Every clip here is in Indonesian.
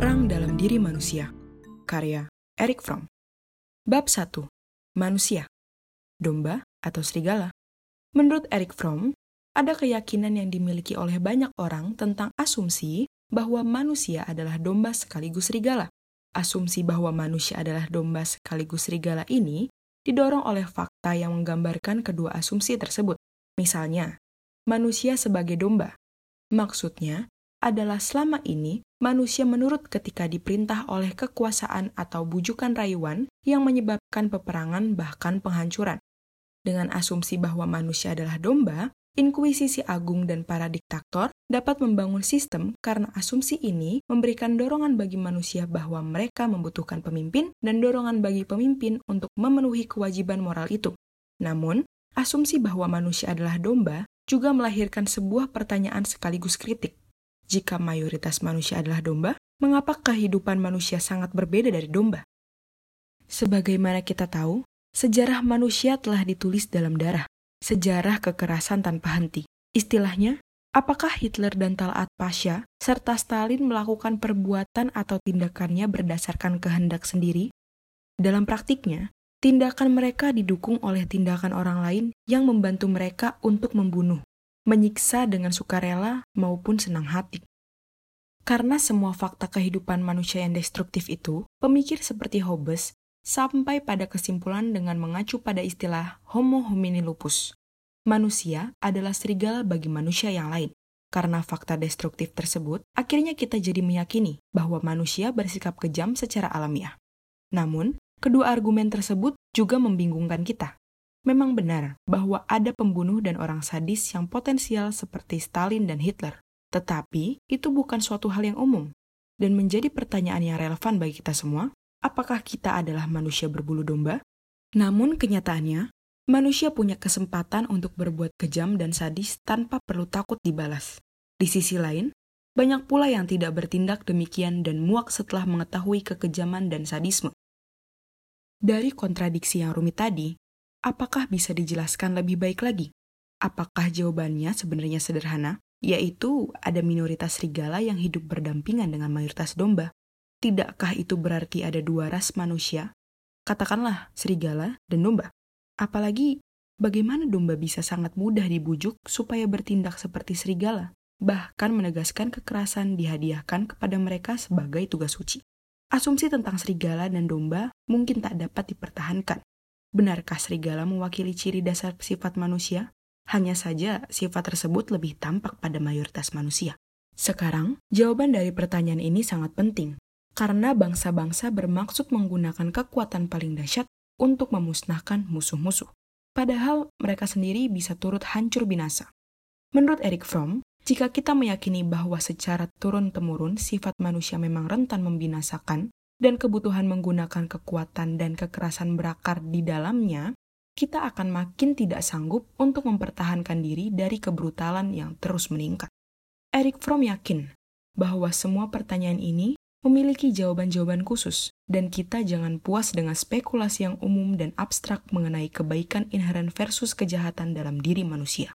Perang dalam Diri Manusia Karya Eric Fromm Bab 1 Manusia Domba atau serigala Menurut Eric Fromm, ada keyakinan yang dimiliki oleh banyak orang tentang asumsi bahwa manusia adalah domba sekaligus serigala. Asumsi bahwa manusia adalah domba sekaligus serigala ini didorong oleh fakta yang menggambarkan kedua asumsi tersebut. Misalnya, manusia sebagai domba. Maksudnya adalah selama ini manusia menurut ketika diperintah oleh kekuasaan atau bujukan rayuan yang menyebabkan peperangan bahkan penghancuran. Dengan asumsi bahwa manusia adalah domba, Inkuisisi Agung dan para diktator dapat membangun sistem karena asumsi ini memberikan dorongan bagi manusia bahwa mereka membutuhkan pemimpin dan dorongan bagi pemimpin untuk memenuhi kewajiban moral itu. Namun, asumsi bahwa manusia adalah domba juga melahirkan sebuah pertanyaan sekaligus kritik. Jika mayoritas manusia adalah domba, mengapa kehidupan manusia sangat berbeda dari domba? Sebagaimana kita tahu, sejarah manusia telah ditulis dalam darah sejarah kekerasan tanpa henti. Istilahnya, apakah Hitler dan Talat Pasha serta Stalin melakukan perbuatan atau tindakannya berdasarkan kehendak sendiri? Dalam praktiknya, tindakan mereka didukung oleh tindakan orang lain yang membantu mereka untuk membunuh, menyiksa dengan sukarela maupun senang hati. Karena semua fakta kehidupan manusia yang destruktif itu, pemikir seperti Hobbes sampai pada kesimpulan dengan mengacu pada istilah Homo homini lupus. Manusia adalah serigala bagi manusia yang lain. Karena fakta destruktif tersebut, akhirnya kita jadi meyakini bahwa manusia bersikap kejam secara alamiah. Namun, kedua argumen tersebut juga membingungkan kita. Memang benar bahwa ada pembunuh dan orang sadis yang potensial seperti Stalin dan Hitler. Tetapi, itu bukan suatu hal yang umum. Dan menjadi pertanyaan yang relevan bagi kita semua, apakah kita adalah manusia berbulu domba? Namun kenyataannya, manusia punya kesempatan untuk berbuat kejam dan sadis tanpa perlu takut dibalas. Di sisi lain, banyak pula yang tidak bertindak demikian dan muak setelah mengetahui kekejaman dan sadisme. Dari kontradiksi yang rumit tadi, apakah bisa dijelaskan lebih baik lagi? Apakah jawabannya sebenarnya sederhana, yaitu ada minoritas serigala yang hidup berdampingan dengan mayoritas domba? Tidakkah itu berarti ada dua ras manusia? Katakanlah serigala dan domba. Apalagi bagaimana domba bisa sangat mudah dibujuk supaya bertindak seperti serigala, bahkan menegaskan kekerasan dihadiahkan kepada mereka sebagai tugas suci. Asumsi tentang serigala dan domba mungkin tak dapat dipertahankan. Benarkah serigala mewakili ciri dasar sifat manusia? Hanya saja sifat tersebut lebih tampak pada mayoritas manusia. Sekarang, jawaban dari pertanyaan ini sangat penting, karena bangsa-bangsa bermaksud menggunakan kekuatan paling dahsyat untuk memusnahkan musuh-musuh. Padahal mereka sendiri bisa turut hancur binasa. Menurut Eric Fromm, jika kita meyakini bahwa secara turun-temurun sifat manusia memang rentan membinasakan dan kebutuhan menggunakan kekuatan dan kekerasan berakar di dalamnya, kita akan makin tidak sanggup untuk mempertahankan diri dari kebrutalan yang terus meningkat. Eric Fromm yakin bahwa semua pertanyaan ini memiliki jawaban-jawaban khusus, dan kita jangan puas dengan spekulasi yang umum dan abstrak mengenai kebaikan inheren versus kejahatan dalam diri manusia.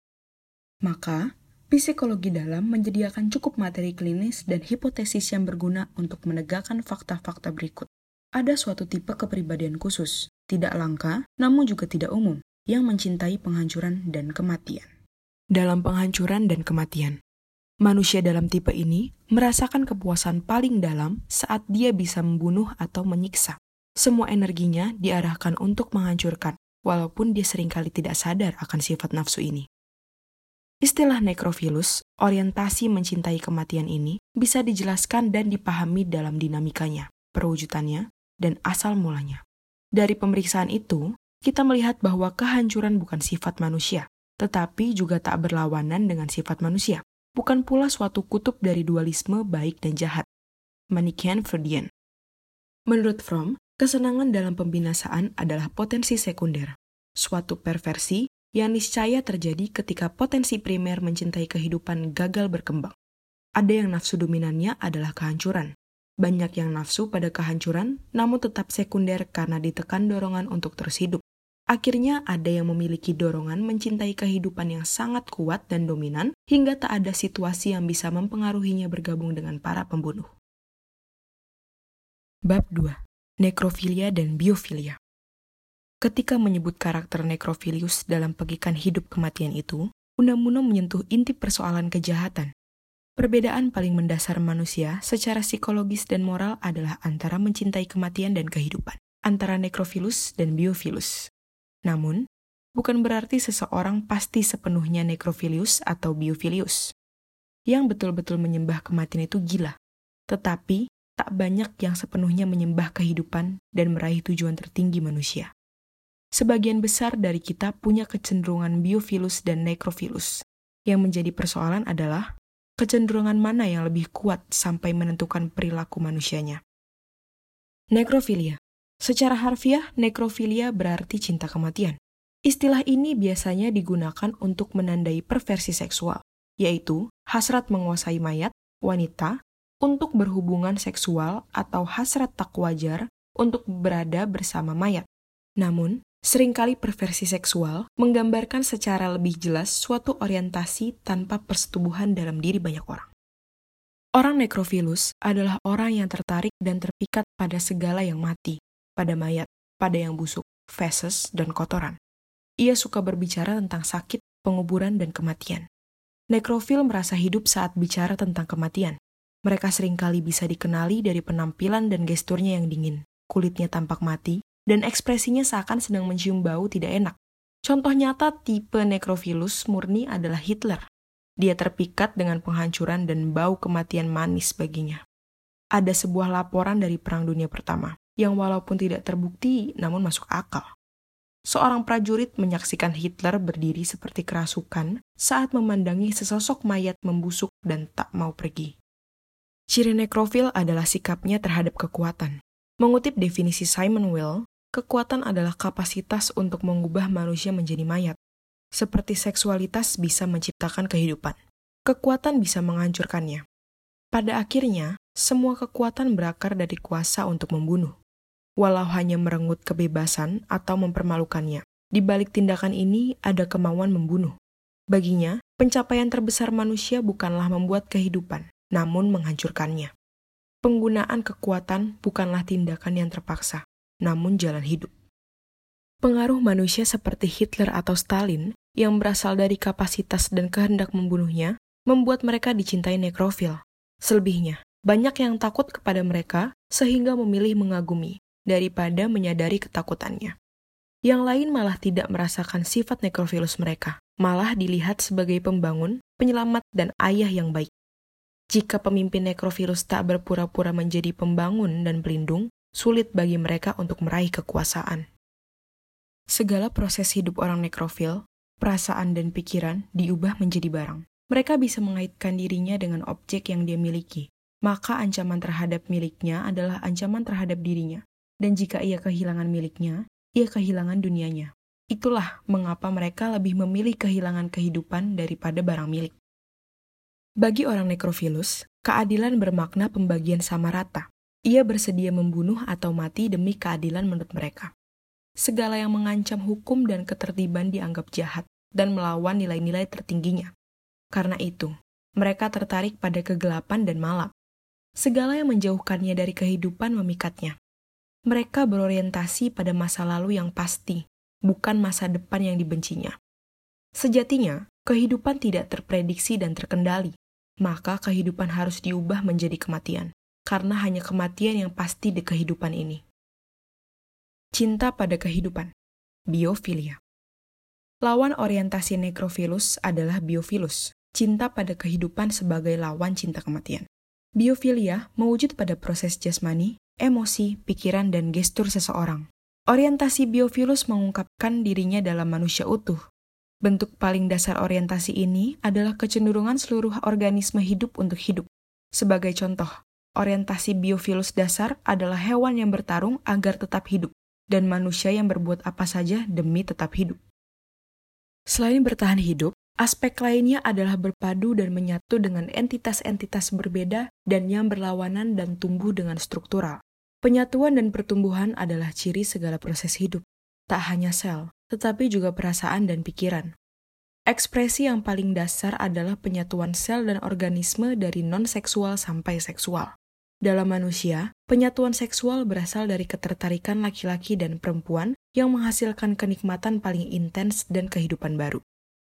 Maka, psikologi dalam menyediakan cukup materi klinis dan hipotesis yang berguna untuk menegakkan fakta-fakta berikut. Ada suatu tipe kepribadian khusus, tidak langka, namun juga tidak umum, yang mencintai penghancuran dan kematian. Dalam penghancuran dan kematian, Manusia dalam tipe ini merasakan kepuasan paling dalam saat dia bisa membunuh atau menyiksa. Semua energinya diarahkan untuk menghancurkan, walaupun dia sering kali tidak sadar akan sifat nafsu ini. Istilah nekrofilus, orientasi mencintai kematian ini, bisa dijelaskan dan dipahami dalam dinamikanya, perwujudannya, dan asal mulanya. Dari pemeriksaan itu, kita melihat bahwa kehancuran bukan sifat manusia, tetapi juga tak berlawanan dengan sifat manusia bukan pula suatu kutub dari dualisme baik dan jahat. Manikian Freudian. Menurut Fromm, kesenangan dalam pembinasaan adalah potensi sekunder, suatu perversi yang niscaya terjadi ketika potensi primer mencintai kehidupan gagal berkembang. Ada yang nafsu dominannya adalah kehancuran. Banyak yang nafsu pada kehancuran, namun tetap sekunder karena ditekan dorongan untuk terus hidup. Akhirnya ada yang memiliki dorongan mencintai kehidupan yang sangat kuat dan dominan hingga tak ada situasi yang bisa mempengaruhinya bergabung dengan para pembunuh. Bab 2. Nekrofilia dan biofilia. Ketika menyebut karakter nekrofilius dalam pegikan hidup kematian itu, Unamuno menyentuh inti persoalan kejahatan. Perbedaan paling mendasar manusia secara psikologis dan moral adalah antara mencintai kematian dan kehidupan, antara nekrofilus dan biofilus. Namun, bukan berarti seseorang pasti sepenuhnya nekrofilius atau biofilius. Yang betul-betul menyembah kematian itu gila, tetapi tak banyak yang sepenuhnya menyembah kehidupan dan meraih tujuan tertinggi manusia. Sebagian besar dari kita punya kecenderungan biofilus dan nekrofilus. Yang menjadi persoalan adalah kecenderungan mana yang lebih kuat sampai menentukan perilaku manusianya. Nekrofilia. Secara harfiah, nekrofilia berarti cinta kematian. Istilah ini biasanya digunakan untuk menandai perversi seksual, yaitu hasrat menguasai mayat, wanita, untuk berhubungan seksual atau hasrat tak wajar untuk berada bersama mayat. Namun, sering kali perversi seksual menggambarkan secara lebih jelas suatu orientasi tanpa persetubuhan dalam diri banyak orang. Orang nekrofilus adalah orang yang tertarik dan terpikat pada segala yang mati, pada mayat, pada yang busuk, feses, dan kotoran. Ia suka berbicara tentang sakit, penguburan, dan kematian. Nekrofil merasa hidup saat bicara tentang kematian, mereka sering kali bisa dikenali dari penampilan dan gesturnya yang dingin. Kulitnya tampak mati, dan ekspresinya seakan sedang mencium bau tidak enak. Contoh nyata tipe nekrofilus murni adalah Hitler. Dia terpikat dengan penghancuran dan bau kematian manis baginya. Ada sebuah laporan dari Perang Dunia Pertama, yang walaupun tidak terbukti namun masuk akal. Seorang prajurit menyaksikan Hitler berdiri seperti kerasukan saat memandangi sesosok mayat membusuk dan tak mau pergi. Ciri nekrofil adalah sikapnya terhadap kekuatan. Mengutip definisi Simon Will, kekuatan adalah kapasitas untuk mengubah manusia menjadi mayat. Seperti seksualitas bisa menciptakan kehidupan. Kekuatan bisa menghancurkannya. Pada akhirnya, semua kekuatan berakar dari kuasa untuk membunuh. Walau hanya merenggut kebebasan atau mempermalukannya, di balik tindakan ini ada kemauan membunuh. Baginya, pencapaian terbesar manusia bukanlah membuat kehidupan, namun menghancurkannya. Penggunaan kekuatan bukanlah tindakan yang terpaksa, namun jalan hidup. Pengaruh manusia seperti Hitler atau Stalin yang berasal dari kapasitas dan kehendak membunuhnya membuat mereka dicintai nekrofil. Selebihnya, banyak yang takut kepada mereka sehingga memilih mengagumi daripada menyadari ketakutannya. Yang lain malah tidak merasakan sifat nekrofilus mereka, malah dilihat sebagai pembangun, penyelamat, dan ayah yang baik. Jika pemimpin nekrovirus tak berpura-pura menjadi pembangun dan pelindung, sulit bagi mereka untuk meraih kekuasaan. Segala proses hidup orang nekrofil, perasaan dan pikiran diubah menjadi barang. Mereka bisa mengaitkan dirinya dengan objek yang dia miliki, maka ancaman terhadap miliknya adalah ancaman terhadap dirinya. Dan jika ia kehilangan miliknya, ia kehilangan dunianya. Itulah mengapa mereka lebih memilih kehilangan kehidupan daripada barang milik. Bagi orang nekrofilus, keadilan bermakna pembagian sama rata. Ia bersedia membunuh atau mati demi keadilan menurut mereka. Segala yang mengancam hukum dan ketertiban dianggap jahat dan melawan nilai-nilai tertingginya. Karena itu, mereka tertarik pada kegelapan dan malam. Segala yang menjauhkannya dari kehidupan memikatnya. Mereka berorientasi pada masa lalu yang pasti, bukan masa depan yang dibencinya. Sejatinya, kehidupan tidak terprediksi dan terkendali maka kehidupan harus diubah menjadi kematian, karena hanya kematian yang pasti di kehidupan ini. Cinta pada kehidupan, biofilia. Lawan orientasi nekrofilus adalah biofilus, cinta pada kehidupan sebagai lawan cinta kematian. Biofilia mewujud pada proses jasmani, emosi, pikiran, dan gestur seseorang. Orientasi biofilus mengungkapkan dirinya dalam manusia utuh, Bentuk paling dasar orientasi ini adalah kecenderungan seluruh organisme hidup untuk hidup. Sebagai contoh, orientasi biofilus dasar adalah hewan yang bertarung agar tetap hidup, dan manusia yang berbuat apa saja demi tetap hidup. Selain bertahan hidup, aspek lainnya adalah berpadu dan menyatu dengan entitas-entitas berbeda dan yang berlawanan dan tumbuh dengan struktural. Penyatuan dan pertumbuhan adalah ciri segala proses hidup, tak hanya sel, tetapi juga perasaan dan pikiran. Ekspresi yang paling dasar adalah penyatuan sel dan organisme dari non-seksual sampai seksual. Dalam manusia, penyatuan seksual berasal dari ketertarikan laki-laki dan perempuan yang menghasilkan kenikmatan paling intens dan kehidupan baru.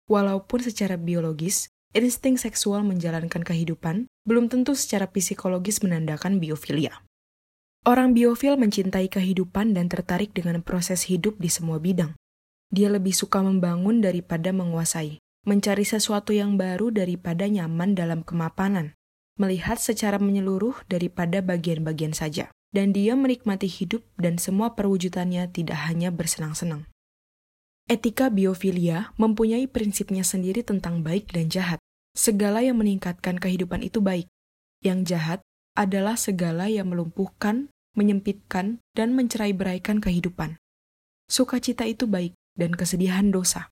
Walaupun secara biologis, insting seksual menjalankan kehidupan belum tentu secara psikologis menandakan biofilia. Orang biofil mencintai kehidupan dan tertarik dengan proses hidup di semua bidang. Dia lebih suka membangun daripada menguasai, mencari sesuatu yang baru daripada nyaman dalam kemapanan, melihat secara menyeluruh daripada bagian-bagian saja, dan dia menikmati hidup dan semua perwujudannya tidak hanya bersenang-senang. Etika biofilia mempunyai prinsipnya sendiri tentang baik dan jahat. Segala yang meningkatkan kehidupan itu baik. Yang jahat adalah segala yang melumpuhkan, menyempitkan, dan mencerai-beraikan kehidupan. Sukacita itu baik, dan kesedihan dosa.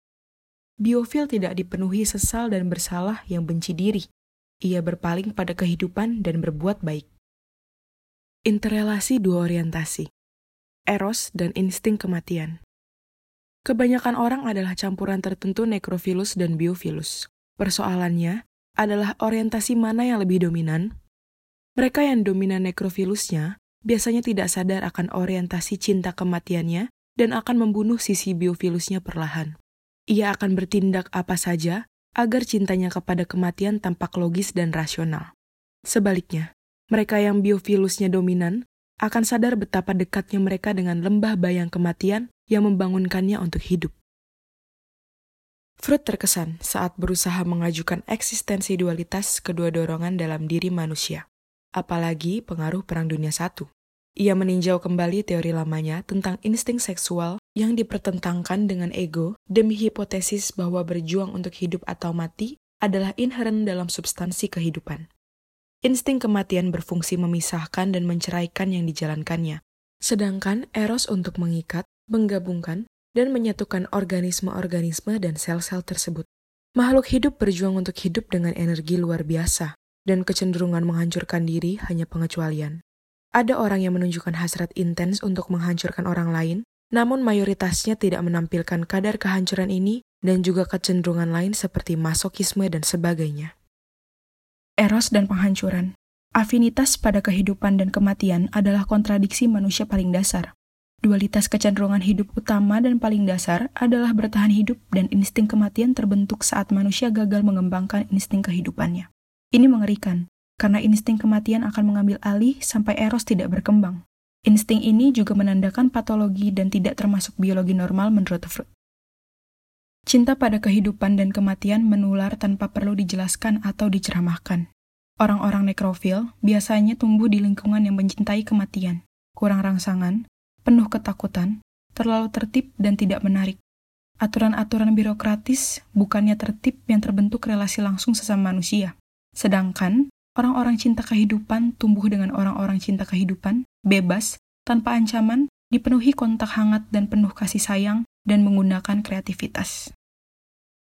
Biofil tidak dipenuhi sesal dan bersalah yang benci diri, ia berpaling pada kehidupan dan berbuat baik. Interrelasi dua orientasi, eros dan insting kematian. Kebanyakan orang adalah campuran tertentu nekrofilus dan biofilus. Persoalannya adalah orientasi mana yang lebih dominan. Mereka yang dominan nekrofilusnya biasanya tidak sadar akan orientasi cinta kematiannya dan akan membunuh sisi biofilusnya perlahan. Ia akan bertindak apa saja agar cintanya kepada kematian tampak logis dan rasional. Sebaliknya, mereka yang biofilusnya dominan akan sadar betapa dekatnya mereka dengan lembah bayang kematian yang membangunkannya untuk hidup. Freud terkesan saat berusaha mengajukan eksistensi dualitas kedua dorongan dalam diri manusia, apalagi pengaruh Perang Dunia I. Ia meninjau kembali teori lamanya tentang insting seksual yang dipertentangkan dengan ego demi hipotesis bahwa berjuang untuk hidup atau mati adalah inheren dalam substansi kehidupan. Insting kematian berfungsi memisahkan dan menceraikan yang dijalankannya, sedangkan eros untuk mengikat, menggabungkan, dan menyatukan organisme-organisme dan sel-sel tersebut. Makhluk hidup berjuang untuk hidup dengan energi luar biasa, dan kecenderungan menghancurkan diri hanya pengecualian. Ada orang yang menunjukkan hasrat intens untuk menghancurkan orang lain, namun mayoritasnya tidak menampilkan kadar kehancuran ini dan juga kecenderungan lain seperti masokisme dan sebagainya. Eros dan penghancuran Afinitas pada kehidupan dan kematian adalah kontradiksi manusia paling dasar. Dualitas kecenderungan hidup utama dan paling dasar adalah bertahan hidup dan insting kematian terbentuk saat manusia gagal mengembangkan insting kehidupannya. Ini mengerikan, karena insting kematian akan mengambil alih sampai eros tidak berkembang. Insting ini juga menandakan patologi dan tidak termasuk biologi normal menurut Freud. Cinta pada kehidupan dan kematian menular tanpa perlu dijelaskan atau diceramahkan. Orang-orang nekrofil biasanya tumbuh di lingkungan yang mencintai kematian, kurang rangsangan, penuh ketakutan, terlalu tertib dan tidak menarik. Aturan-aturan birokratis bukannya tertib yang terbentuk relasi langsung sesama manusia. Sedangkan Orang-orang cinta kehidupan tumbuh dengan orang-orang cinta kehidupan, bebas, tanpa ancaman, dipenuhi kontak hangat dan penuh kasih sayang, dan menggunakan kreativitas.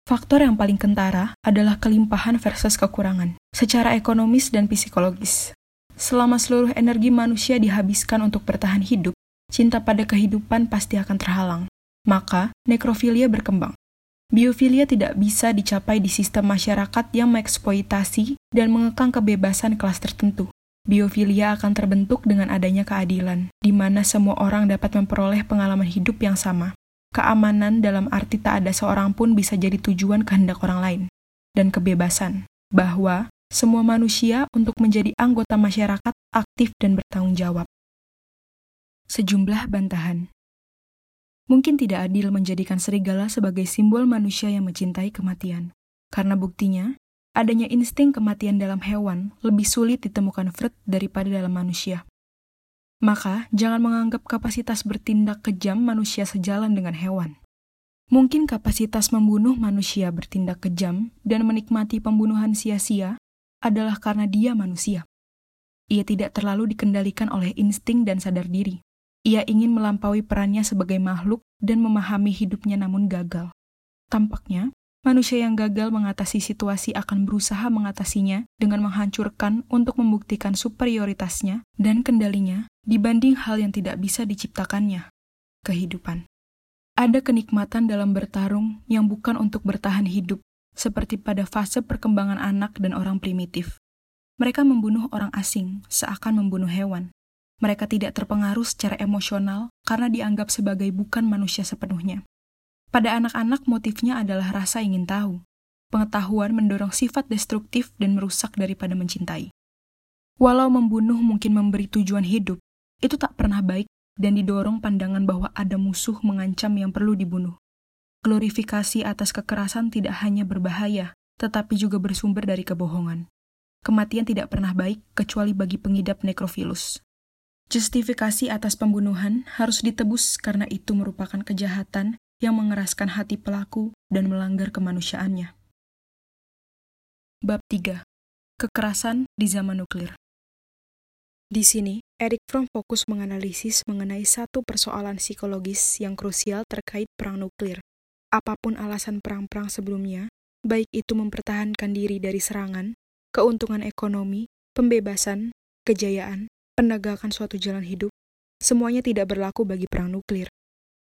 Faktor yang paling kentara adalah kelimpahan versus kekurangan, secara ekonomis dan psikologis. Selama seluruh energi manusia dihabiskan untuk bertahan hidup, cinta pada kehidupan pasti akan terhalang. Maka, nekrofilia berkembang. Biofilia tidak bisa dicapai di sistem masyarakat yang mengeksploitasi dan mengekang kebebasan kelas tertentu. Biofilia akan terbentuk dengan adanya keadilan, di mana semua orang dapat memperoleh pengalaman hidup yang sama. Keamanan dalam arti tak ada seorang pun bisa jadi tujuan kehendak orang lain. Dan kebebasan, bahwa semua manusia untuk menjadi anggota masyarakat aktif dan bertanggung jawab. Sejumlah bantahan Mungkin tidak adil menjadikan serigala sebagai simbol manusia yang mencintai kematian, karena buktinya adanya insting kematian dalam hewan lebih sulit ditemukan Freud daripada dalam manusia. Maka, jangan menganggap kapasitas bertindak kejam manusia sejalan dengan hewan. Mungkin kapasitas membunuh manusia bertindak kejam dan menikmati pembunuhan sia-sia adalah karena dia manusia. Ia tidak terlalu dikendalikan oleh insting dan sadar diri. Ia ingin melampaui perannya sebagai makhluk dan memahami hidupnya namun gagal. Tampaknya, manusia yang gagal mengatasi situasi akan berusaha mengatasinya dengan menghancurkan untuk membuktikan superioritasnya dan kendalinya dibanding hal yang tidak bisa diciptakannya, kehidupan. Ada kenikmatan dalam bertarung yang bukan untuk bertahan hidup, seperti pada fase perkembangan anak dan orang primitif. mereka membunuh orang asing seakan membunuh hewan. Mereka tidak terpengaruh secara emosional karena dianggap sebagai bukan manusia sepenuhnya. Pada anak-anak, motifnya adalah rasa ingin tahu. Pengetahuan mendorong sifat destruktif dan merusak daripada mencintai. Walau membunuh mungkin memberi tujuan hidup, itu tak pernah baik dan didorong pandangan bahwa ada musuh mengancam yang perlu dibunuh. Glorifikasi atas kekerasan tidak hanya berbahaya, tetapi juga bersumber dari kebohongan. Kematian tidak pernah baik kecuali bagi pengidap nekrofilus. Justifikasi atas pembunuhan harus ditebus karena itu merupakan kejahatan yang mengeraskan hati pelaku dan melanggar kemanusiaannya. Bab 3. Kekerasan di zaman nuklir. Di sini, Eric Fromm fokus menganalisis mengenai satu persoalan psikologis yang krusial terkait perang nuklir. Apa pun alasan perang-perang sebelumnya, baik itu mempertahankan diri dari serangan, keuntungan ekonomi, pembebasan, kejayaan, penegakan suatu jalan hidup, semuanya tidak berlaku bagi perang nuklir.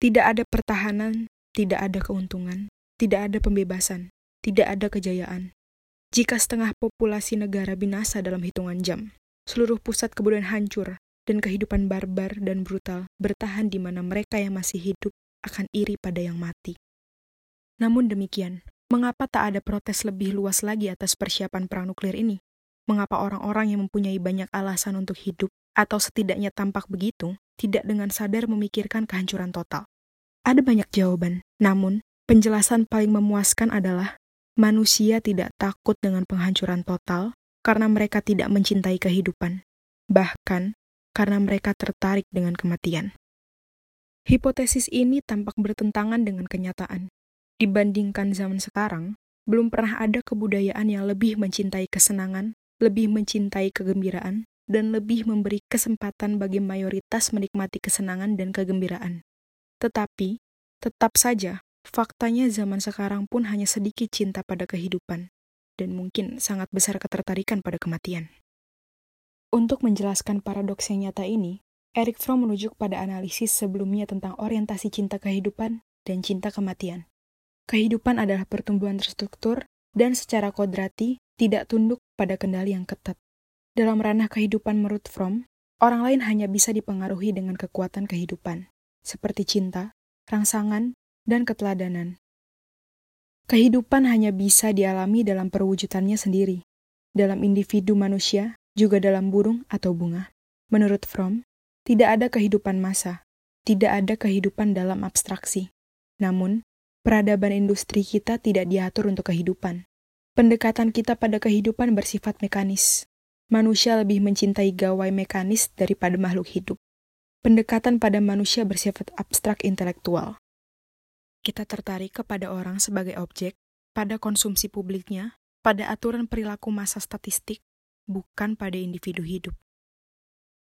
Tidak ada pertahanan, tidak ada keuntungan, tidak ada pembebasan, tidak ada kejayaan. Jika setengah populasi negara binasa dalam hitungan jam, seluruh pusat kebudayaan hancur, dan kehidupan barbar dan brutal bertahan di mana mereka yang masih hidup akan iri pada yang mati. Namun demikian, mengapa tak ada protes lebih luas lagi atas persiapan perang nuklir ini? Mengapa orang-orang yang mempunyai banyak alasan untuk hidup, atau setidaknya tampak begitu, tidak dengan sadar memikirkan kehancuran total? Ada banyak jawaban, namun penjelasan paling memuaskan adalah manusia tidak takut dengan penghancuran total karena mereka tidak mencintai kehidupan, bahkan karena mereka tertarik dengan kematian. Hipotesis ini tampak bertentangan dengan kenyataan. Dibandingkan zaman sekarang, belum pernah ada kebudayaan yang lebih mencintai kesenangan, lebih mencintai kegembiraan, dan lebih memberi kesempatan bagi mayoritas menikmati kesenangan dan kegembiraan. Tetapi, tetap saja, faktanya zaman sekarang pun hanya sedikit cinta pada kehidupan, dan mungkin sangat besar ketertarikan pada kematian. Untuk menjelaskan paradoks yang nyata ini, Eric Fromm menuju pada analisis sebelumnya tentang orientasi cinta kehidupan dan cinta kematian. Kehidupan adalah pertumbuhan terstruktur dan secara kodrati tidak tunduk pada kendali yang ketat. Dalam ranah kehidupan menurut Fromm, orang lain hanya bisa dipengaruhi dengan kekuatan kehidupan, seperti cinta, rangsangan, dan keteladanan. Kehidupan hanya bisa dialami dalam perwujudannya sendiri, dalam individu manusia, juga dalam burung atau bunga. Menurut Fromm, tidak ada kehidupan masa, tidak ada kehidupan dalam abstraksi. Namun, peradaban industri kita tidak diatur untuk kehidupan. Pendekatan kita pada kehidupan bersifat mekanis. Manusia lebih mencintai gawai mekanis daripada makhluk hidup pendekatan pada manusia bersifat abstrak intelektual. Kita tertarik kepada orang sebagai objek, pada konsumsi publiknya, pada aturan perilaku masa statistik, bukan pada individu hidup.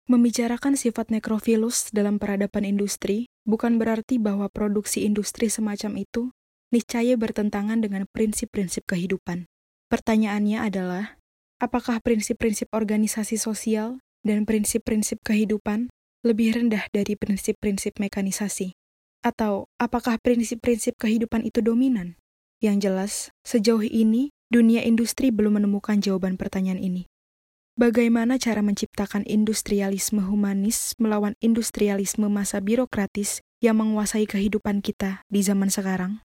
Membicarakan sifat nekrofilus dalam peradaban industri bukan berarti bahwa produksi industri semacam itu niscaya bertentangan dengan prinsip-prinsip kehidupan. Pertanyaannya adalah, apakah prinsip-prinsip organisasi sosial dan prinsip-prinsip kehidupan lebih rendah dari prinsip-prinsip mekanisasi? Atau apakah prinsip-prinsip kehidupan itu dominan? Yang jelas, sejauh ini dunia industri belum menemukan jawaban pertanyaan ini. Bagaimana cara menciptakan industrialisme humanis melawan industrialisme masa birokratis yang menguasai kehidupan kita di zaman sekarang?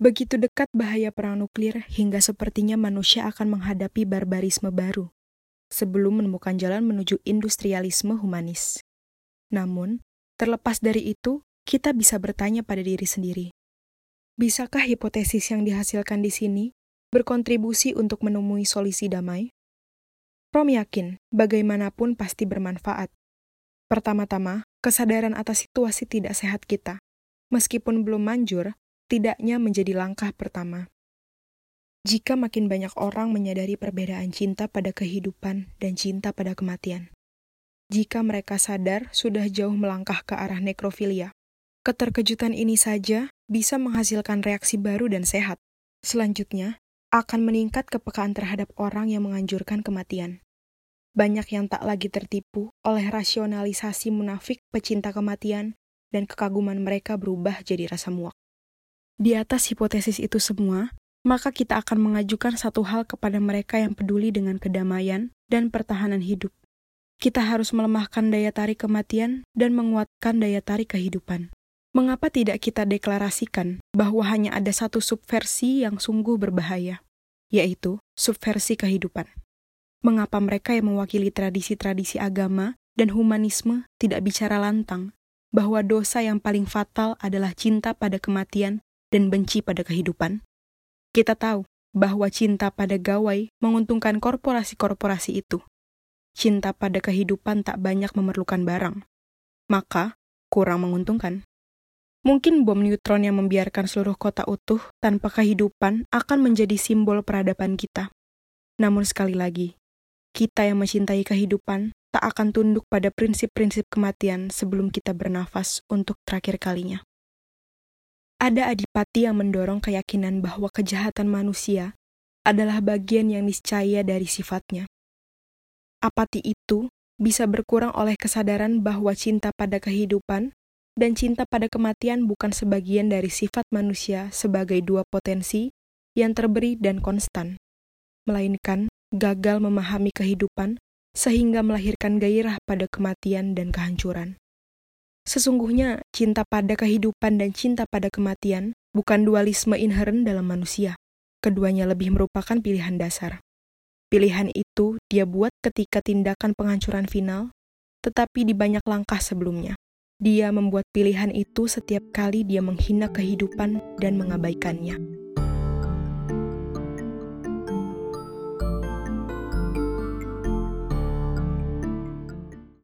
Begitu dekat bahaya perang nuklir hingga sepertinya manusia akan menghadapi barbarisme baru sebelum menemukan jalan menuju industrialisme humanis. Namun, terlepas dari itu, kita bisa bertanya pada diri sendiri. Bisakah hipotesis yang dihasilkan di sini berkontribusi untuk menemui solusi damai? Rom yakin bagaimanapun pasti bermanfaat. Pertama-tama, kesadaran atas situasi tidak sehat kita, meskipun belum manjur, tidaknya menjadi langkah pertama. Jika makin banyak orang menyadari perbedaan cinta pada kehidupan dan cinta pada kematian, jika mereka sadar sudah jauh melangkah ke arah nekrofilia, keterkejutan ini saja bisa menghasilkan reaksi baru dan sehat. Selanjutnya, akan meningkat kepekaan terhadap orang yang menganjurkan kematian. Banyak yang tak lagi tertipu oleh rasionalisasi munafik pecinta kematian dan kekaguman mereka berubah jadi rasa muak. Di atas hipotesis itu semua, maka kita akan mengajukan satu hal kepada mereka yang peduli dengan kedamaian dan pertahanan hidup. Kita harus melemahkan daya tarik kematian dan menguatkan daya tarik kehidupan. Mengapa tidak kita deklarasikan bahwa hanya ada satu subversi yang sungguh berbahaya, yaitu subversi kehidupan? Mengapa mereka yang mewakili tradisi-tradisi agama dan humanisme tidak bicara lantang bahwa dosa yang paling fatal adalah cinta pada kematian dan benci pada kehidupan. Kita tahu bahwa cinta pada gawai menguntungkan korporasi-korporasi itu. Cinta pada kehidupan tak banyak memerlukan barang, maka kurang menguntungkan. Mungkin bom neutron yang membiarkan seluruh kota utuh tanpa kehidupan akan menjadi simbol peradaban kita. Namun sekali lagi, kita yang mencintai kehidupan tak akan tunduk pada prinsip-prinsip kematian sebelum kita bernafas untuk terakhir kalinya. Ada adipati yang mendorong keyakinan bahwa kejahatan manusia adalah bagian yang niscaya dari sifatnya. Apati itu bisa berkurang oleh kesadaran bahwa cinta pada kehidupan dan cinta pada kematian bukan sebagian dari sifat manusia sebagai dua potensi yang terberi dan konstan, melainkan gagal memahami kehidupan sehingga melahirkan gairah pada kematian dan kehancuran. Sesungguhnya, cinta pada kehidupan dan cinta pada kematian bukan dualisme inheren dalam manusia. Keduanya lebih merupakan pilihan dasar. Pilihan itu dia buat ketika tindakan penghancuran final, tetapi di banyak langkah sebelumnya. Dia membuat pilihan itu setiap kali dia menghina kehidupan dan mengabaikannya.